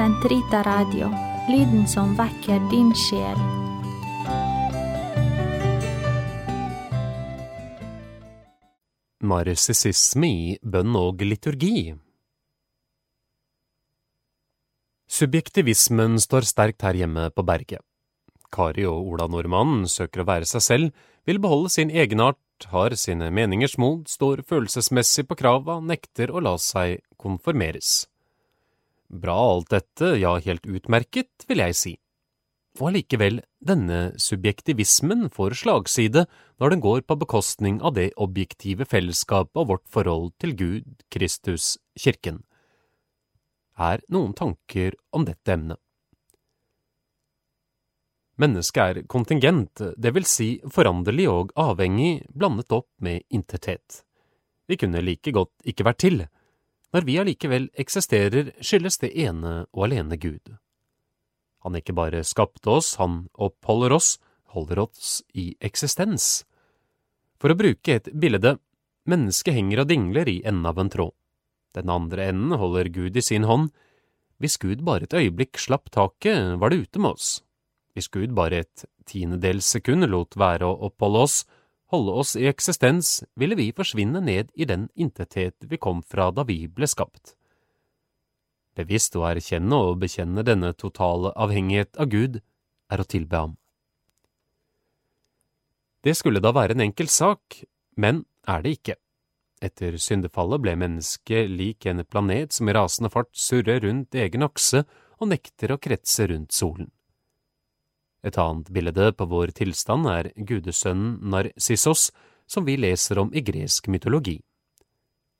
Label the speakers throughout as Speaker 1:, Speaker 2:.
Speaker 1: Sentrita Radio, lyden som vekker din sjel.
Speaker 2: Narsissisme i bønn og liturgi Subjektivismen står sterkt her hjemme på berget. Kari og Ola Nordmann søker å være seg selv, vil beholde sin egenart, har sine meningers mot, står følelsesmessig på krava, nekter å la seg konformeres. Bra alt dette, ja, helt utmerket, vil jeg si. Og allikevel, denne subjektivismen får slagside når den går på bekostning av det objektive fellesskapet og vårt forhold til Gud, Kristus, Kirken. Er noen tanker om dette emnet? Mennesket er kontingent, det vil si foranderlig og avhengig, blandet opp med intethet. Vi kunne like godt ikke vært til. Når vi allikevel eksisterer, skyldes det ene og alene Gud. Han ikke bare skapte oss, han oppholder oss, holder oss i eksistens. For å bruke et bilde, mennesket henger og dingler i enden av en tråd. Den andre enden holder Gud i sin hånd. Hvis Gud bare et øyeblikk slapp taket, var det ute med oss. Hvis Gud bare et tiendedels sekund lot være å oppholde oss, holde oss i eksistens, ville vi forsvinne ned i den intethet vi kom fra da vi ble skapt. Bevisst å erkjenne og bekjenne denne totale avhengighet av Gud er å tilbe ham. Det skulle da være en enkel sak, men er det ikke. Etter syndefallet ble mennesket lik en planet som i rasende fart surrer rundt egen akse og nekter å kretse rundt solen. Et annet bilde på vår tilstand er gudesønnen Narsissos, som vi leser om i gresk mytologi.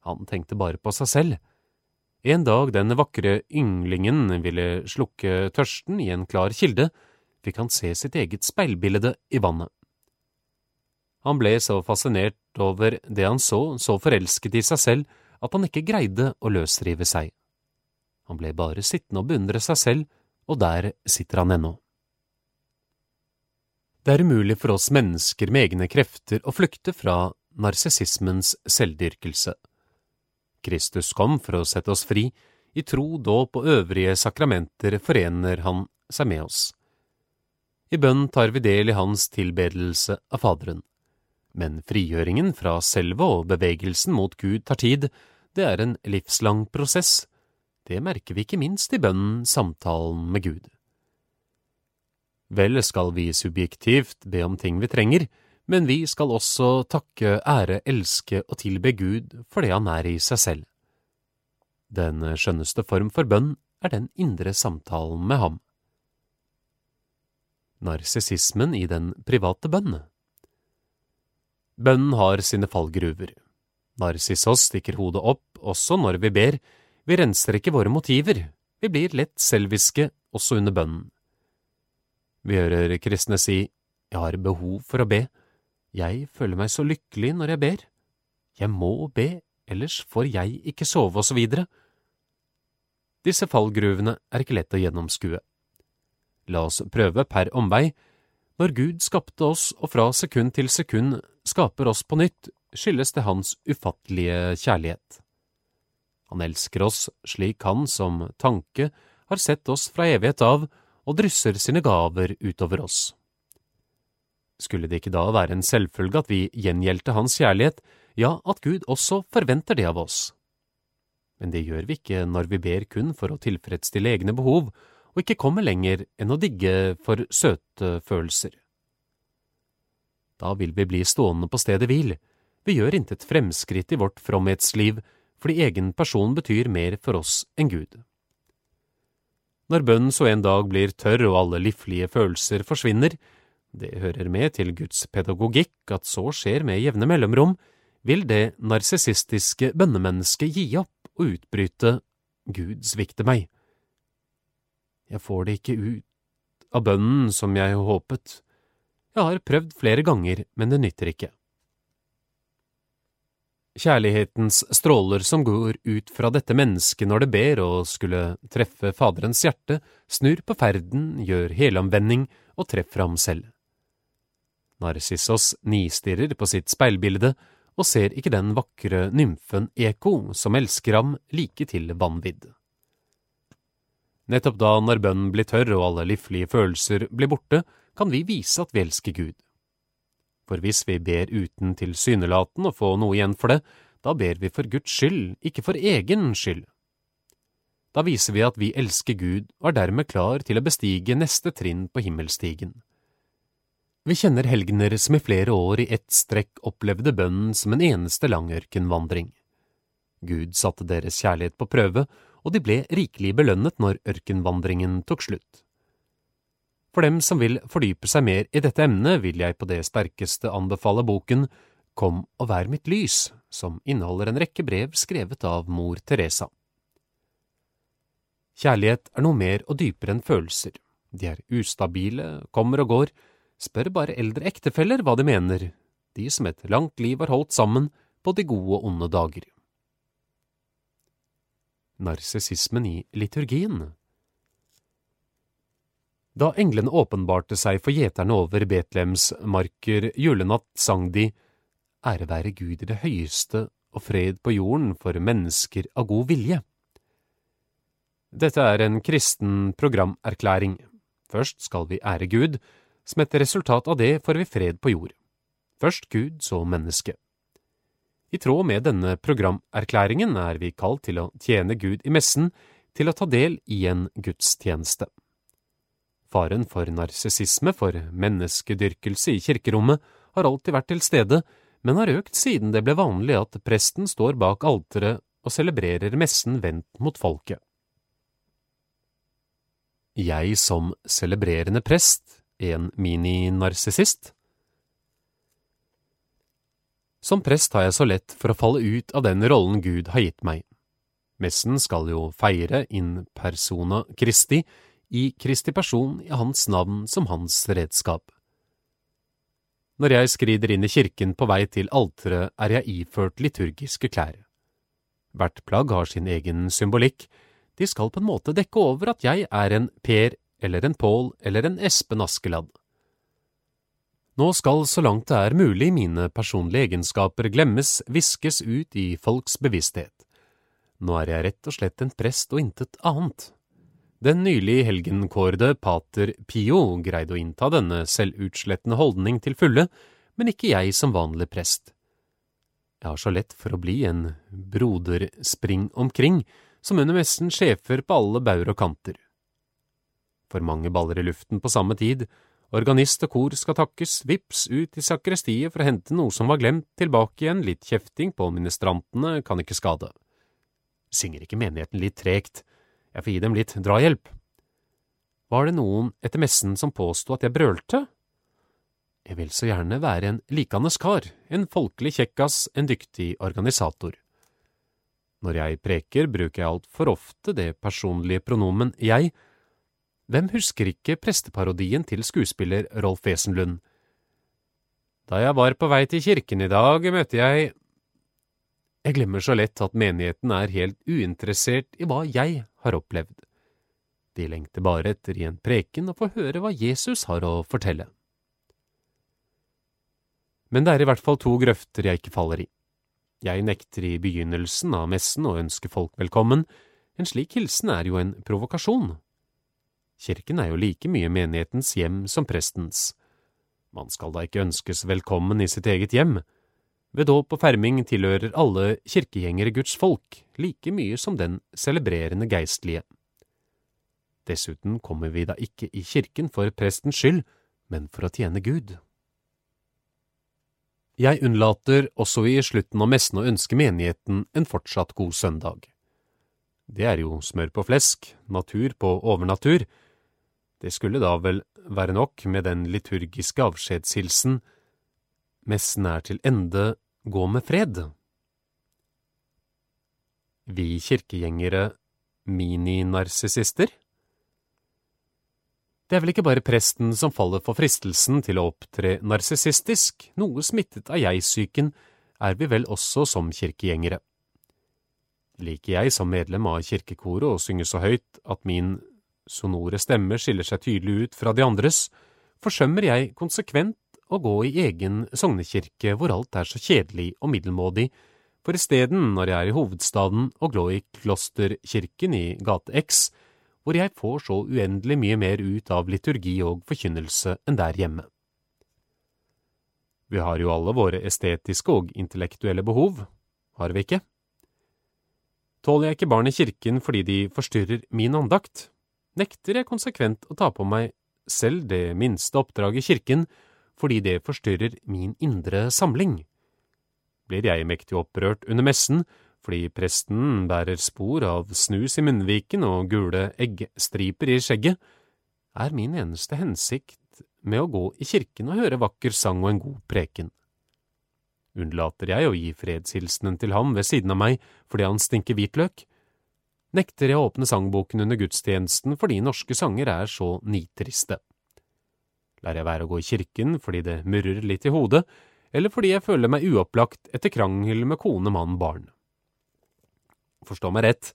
Speaker 2: Han tenkte bare på seg selv. En dag den vakre ynglingen ville slukke tørsten i en klar kilde, fikk han se sitt eget speilbilde i vannet. Han ble så fascinert over det han så, så forelsket i seg selv, at han ikke greide å løsrive seg. Han ble bare sittende og beundre seg selv, og der sitter han ennå. Det er umulig for oss mennesker med egne krefter å flykte fra narsissismens selvdyrkelse. Kristus kom for å sette oss fri, i tro, dåp og øvrige sakramenter forener han seg med oss. I bønn tar vi del i hans tilbedelse av Faderen. Men frigjøringen fra selve og bevegelsen mot Gud tar tid, det er en livslang prosess. Det merker vi ikke minst i bønnen, samtalen med Gud. Vel skal vi subjektivt be om ting vi trenger, men vi skal også takke, ære, elske og tilbe Gud for det han er i seg selv. Den skjønneste form for bønn er den indre samtalen med ham. Narsissismen i den private bønn Bønnen har sine fallgruver. Narsissos stikker hodet opp også når vi ber, vi renser ikke våre motiver, vi blir lett selviske også under bønnen. Vi hører kristne si jeg har behov for å be, jeg føler meg så lykkelig når jeg ber, jeg må be, ellers får jeg ikke sove, og så videre. Disse fallgruvene er ikke lett å gjennomskue. La oss prøve per omvei. Når Gud skapte oss og fra sekund til sekund skaper oss på nytt, skyldes det Hans ufattelige kjærlighet. Han elsker oss slik Han som tanke har sett oss fra evighet av og drysser sine gaver utover oss. Skulle det ikke da være en selvfølge at vi gjengjeldte Hans kjærlighet, ja, at Gud også forventer det av oss? Men det gjør vi ikke når vi ber kun for å tilfredsstille egne behov, og ikke kommer lenger enn å digge for søte følelser. Da vil vi bli stående på stedet hvil, vi gjør intet fremskritt i vårt fromhetsliv fordi egen person betyr mer for oss enn Gud. Når bønnen så en dag blir tørr og alle livlige følelser forsvinner, det hører med til Guds pedagogikk at så skjer med jevne mellomrom, vil det narsissistiske bønnemennesket gi opp og utbryte Gud svikter meg. Jeg får det ikke ut av bønnen som jeg håpet. Jeg har prøvd flere ganger, men det nytter ikke. Kjærlighetens stråler som går ut fra dette mennesket når det ber og skulle treffe Faderens hjerte, snur på ferden, gjør helomvending og treffer ham selv. Narsissos nistirrer på sitt speilbilde og ser ikke den vakre nymfen Eko som elsker ham like til vanvidd. Nettopp da, når bønnen blir tørr og alle livlige følelser blir borte, kan vi vise at vi elsker Gud. For hvis vi ber uten tilsynelatende å få noe igjen for det, da ber vi for Guds skyld, ikke for egen skyld. Da viser vi at vi elsker Gud og er dermed klar til å bestige neste trinn på himmelstigen. Vi kjenner helgener som i flere år i ett strekk opplevde bønnen som en eneste lang ørkenvandring. Gud satte deres kjærlighet på prøve, og de ble rikelig belønnet når ørkenvandringen tok slutt. For dem som vil fordype seg mer i dette emnet, vil jeg på det sterkeste anbefale boken Kom og vær mitt lys, som inneholder en rekke brev skrevet av mor Teresa. Kjærlighet er noe mer og dypere enn følelser. De er ustabile, kommer og går. Spør bare eldre ektefeller hva de mener, de som et langt liv har holdt sammen på de gode og onde dager. Narsissismen i liturgien Da englene åpenbarte seg for gjeterne over Betlehems marker julenatt, sang de Ære være Gud i det høyeste og fred på jorden for mennesker av god vilje. Dette er en kristen programerklæring. Først skal vi ære Gud, som et resultat av det får vi fred på jord. Først Gud, så menneske. I tråd med denne programerklæringen er vi kalt til å tjene Gud i messen, til å ta del i en gudstjeneste. Faren for narsissisme, for menneskedyrkelse i kirkerommet, har alltid vært til stede, men har økt siden det ble vanlig at presten står bak alteret og celebrerer messen vendt mot folket. Jeg som celebrerende prest, en mini-narsissist? Som prest har jeg så lett for å falle ut av den rollen Gud har gitt meg. Messen skal jo feire in persona Christi, i Kristi person i Hans navn som Hans redskap. Når jeg skrider inn i kirken på vei til alteret, er jeg iført liturgiske klær. Hvert plagg har sin egen symbolikk, de skal på en måte dekke over at jeg er en Per eller en Pål eller en Espen Askeladd. Nå skal så langt det er mulig mine personlige egenskaper glemmes, viskes ut i folks bevissthet. Nå er jeg rett og slett en prest og intet annet. Den nylig helgenkårede pater Pio greide å innta denne selvutslettende holdning til fulle, men ikke jeg som vanlig prest. Jeg har så lett for å bli en broderspring omkring, som under messen sjefer på alle bauger og kanter. For mange baller i luften på samme tid, organist og kor skal takkes, vips ut i sakristiet for å hente noe som var glemt, tilbake igjen, litt kjefting på ministrantene kan ikke skade. Synger ikke menigheten litt tregt? Jeg får gi dem litt drahjelp. Var det noen etter messen som påsto at jeg brølte? Jeg vil så gjerne være en likandes kar, en folkelig kjekkas, en dyktig organisator. Når jeg preker, bruker jeg altfor ofte det personlige pronomen jeg. Hvem husker ikke presteparodien til skuespiller Rolf Wesenlund? Da jeg var på vei til kirken i dag, møtte jeg Jeg glemmer så lett at menigheten er helt uinteressert i hva jeg har opplevd. De lengter bare etter i en preken å få høre hva Jesus har å fortelle. Men det er i hvert fall to grøfter jeg ikke faller i. Jeg nekter i begynnelsen av messen å ønske folk velkommen, en slik hilsen er jo en provokasjon. Kirken er jo like mye menighetens hjem som prestens. Man skal da ikke ønskes velkommen i sitt eget hjem. Ved dåp og ferming tilhører alle kirkegjengere Guds folk, like mye som den celebrerende geistlige. Dessuten kommer vi da ikke i kirken for prestens skyld, men for å tjene Gud. Jeg unnlater også i slutten av messen å ønske menigheten en fortsatt god søndag. Det er jo smør på flesk, natur på overnatur. Det skulle da vel være nok med den liturgiske avskjedshilsen Messen er til ende, gå med fred. Vi kirkegjengere mini-narsissister? Det er vel ikke bare presten som faller for fristelsen til å opptre narsissistisk, noe smittet av jeg-syken er vi vel også som kirkegjengere. Liker jeg som medlem av kirkekoret å synge så høyt at min sonore stemme skiller seg tydelig ut fra de andres, forsømmer jeg konsekvent å gå i egen sognekirke hvor alt er så kjedelig og middelmådig, for isteden, når jeg er i hovedstaden, og glå i klosterkirken i gate X, hvor jeg får så uendelig mye mer ut av liturgi og forkynnelse enn der hjemme. Vi har jo alle våre estetiske og intellektuelle behov, har vi ikke? Tåler jeg ikke barn i kirken fordi de forstyrrer min andakt, nekter jeg konsekvent å ta på meg selv det minste oppdraget i kirken fordi det forstyrrer min indre samling. Blir jeg mektig opprørt under messen fordi presten bærer spor av snus i munnviken og gule eggstriper i skjegget, er min eneste hensikt med å gå i kirken og høre vakker sang og en god preken. Unnlater jeg å gi fredshilsenen til ham ved siden av meg fordi han stinker hvitløk? Nekter jeg å åpne sangboken under gudstjenesten fordi norske sanger er så nitriste? Lar jeg være å gå i kirken fordi det murrer litt i hodet, eller fordi jeg føler meg uopplagt etter krangel med kone, mann, barn? Forstå meg rett,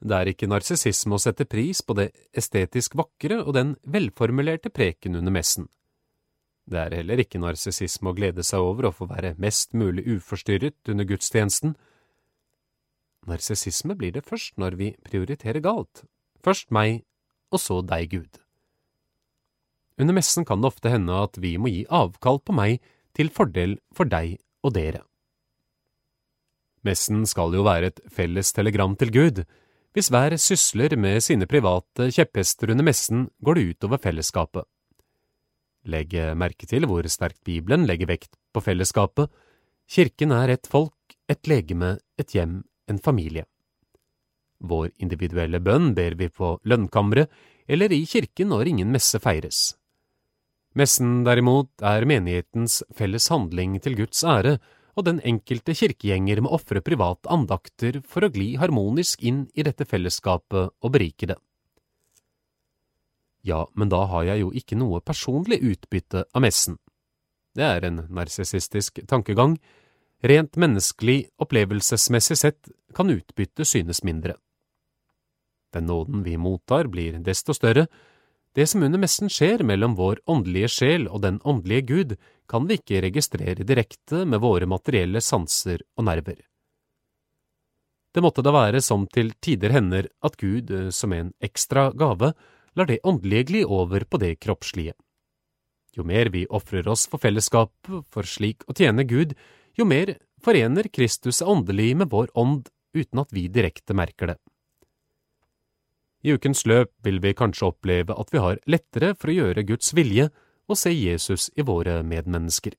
Speaker 2: det er ikke narsissisme å sette pris på det estetisk vakre og den velformulerte preken under messen. Det er heller ikke narsissisme å glede seg over å få være mest mulig uforstyrret under gudstjenesten. Narsissisme blir det først når vi prioriterer galt, først meg, og så deg, Gud. Under messen kan det ofte hende at vi må gi avkall på meg til fordel for deg og dere. Messen skal jo være et felles telegram til Gud. Hvis hver sysler med sine private kjepphester under messen, går det ut over fellesskapet. Legg merke til hvor sterkt Bibelen legger vekt på fellesskapet. Kirken er et folk, et legeme, et hjem, en familie. Vår individuelle bønn ber vi på lønnkammeret eller i kirken når ingen messe feires. Messen derimot er menighetens felles handling til Guds ære, og den enkelte kirkegjenger må ofre privat andakter for å gli harmonisk inn i dette fellesskapet og berike det. Ja, men da har jeg jo ikke noe personlig utbytte av messen. Det er en narsissistisk tankegang. Rent menneskelig, opplevelsesmessig sett, kan utbyttet synes mindre. Den nåden vi mottar, blir desto større, det som under messen skjer mellom vår åndelige sjel og den åndelige Gud, kan vi ikke registrere direkte med våre materielle sanser og nerver. Det måtte da være som til tider hender at Gud, eh, som en ekstra gave, lar det åndelige gli over på det kroppslige. Jo mer vi ofrer oss for fellesskapet for slik å tjene Gud, jo mer forener Kristus åndelig med vår ånd uten at vi direkte merker det. I ukens løp vil vi kanskje oppleve at vi har lettere for å gjøre Guds vilje og se Jesus i våre medmennesker.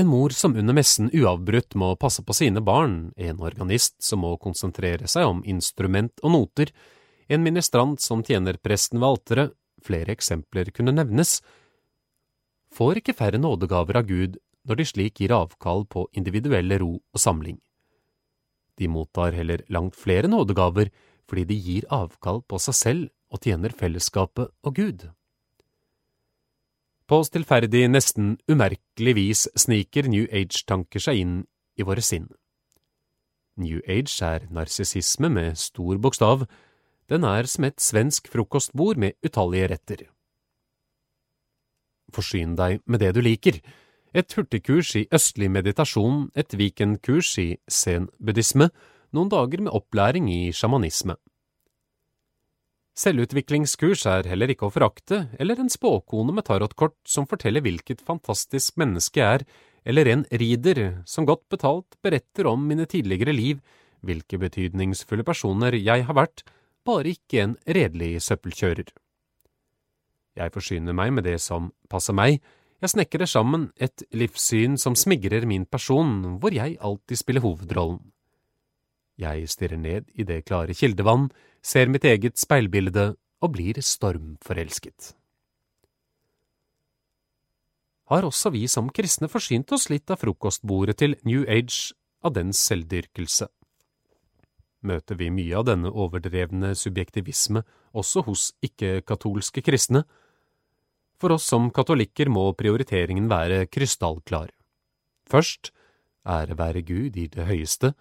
Speaker 2: En mor som under messen uavbrutt må passe på sine barn, en organist som må konsentrere seg om instrument og noter, en ministrant som tjener presten ved alteret, flere eksempler kunne nevnes, får ikke færre nådegaver av Gud når de slik gir avkall på individuelle ro og samling. De mottar heller langt flere nådegaver fordi de gir avkall på seg selv og tjener fellesskapet og Gud. På stillferdig, nesten umerkelig vis sniker New Age-tanker seg inn i våre sinn. New Age er narsissisme med stor bokstav, den er som et svensk frokostbord med utallige retter. Forsyn deg med det du liker, et hurtigkurs i østlig meditasjon, et weekendkurs i zen-buddhisme, noen dager med opplæring i sjamanisme. Selvutviklingskurs er heller ikke å forakte, eller en spåkone med tarotkort som forteller hvilket fantastisk menneske jeg er, eller en rider som godt betalt beretter om mine tidligere liv, hvilke betydningsfulle personer jeg har vært, bare ikke en redelig søppelkjører. Jeg forsyner meg med det som passer meg, jeg snekrer sammen et livssyn som smigrer min person, hvor jeg alltid spiller hovedrollen. Jeg stirrer ned i det klare kildevann, ser mitt eget speilbilde og blir stormforelsket. Har også vi som kristne forsynt oss litt av frokostbordet til New Age av dens selvdyrkelse? Møter vi mye av denne overdrevne subjektivisme også hos ikke-katolske kristne, for oss som katolikker må prioriteringen være krystallklar. Først ære være Gud i det høyeste,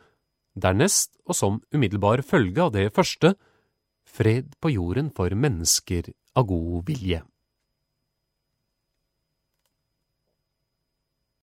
Speaker 2: dernest, og som umiddelbar følge av det første, fred på jorden for mennesker av god vilje.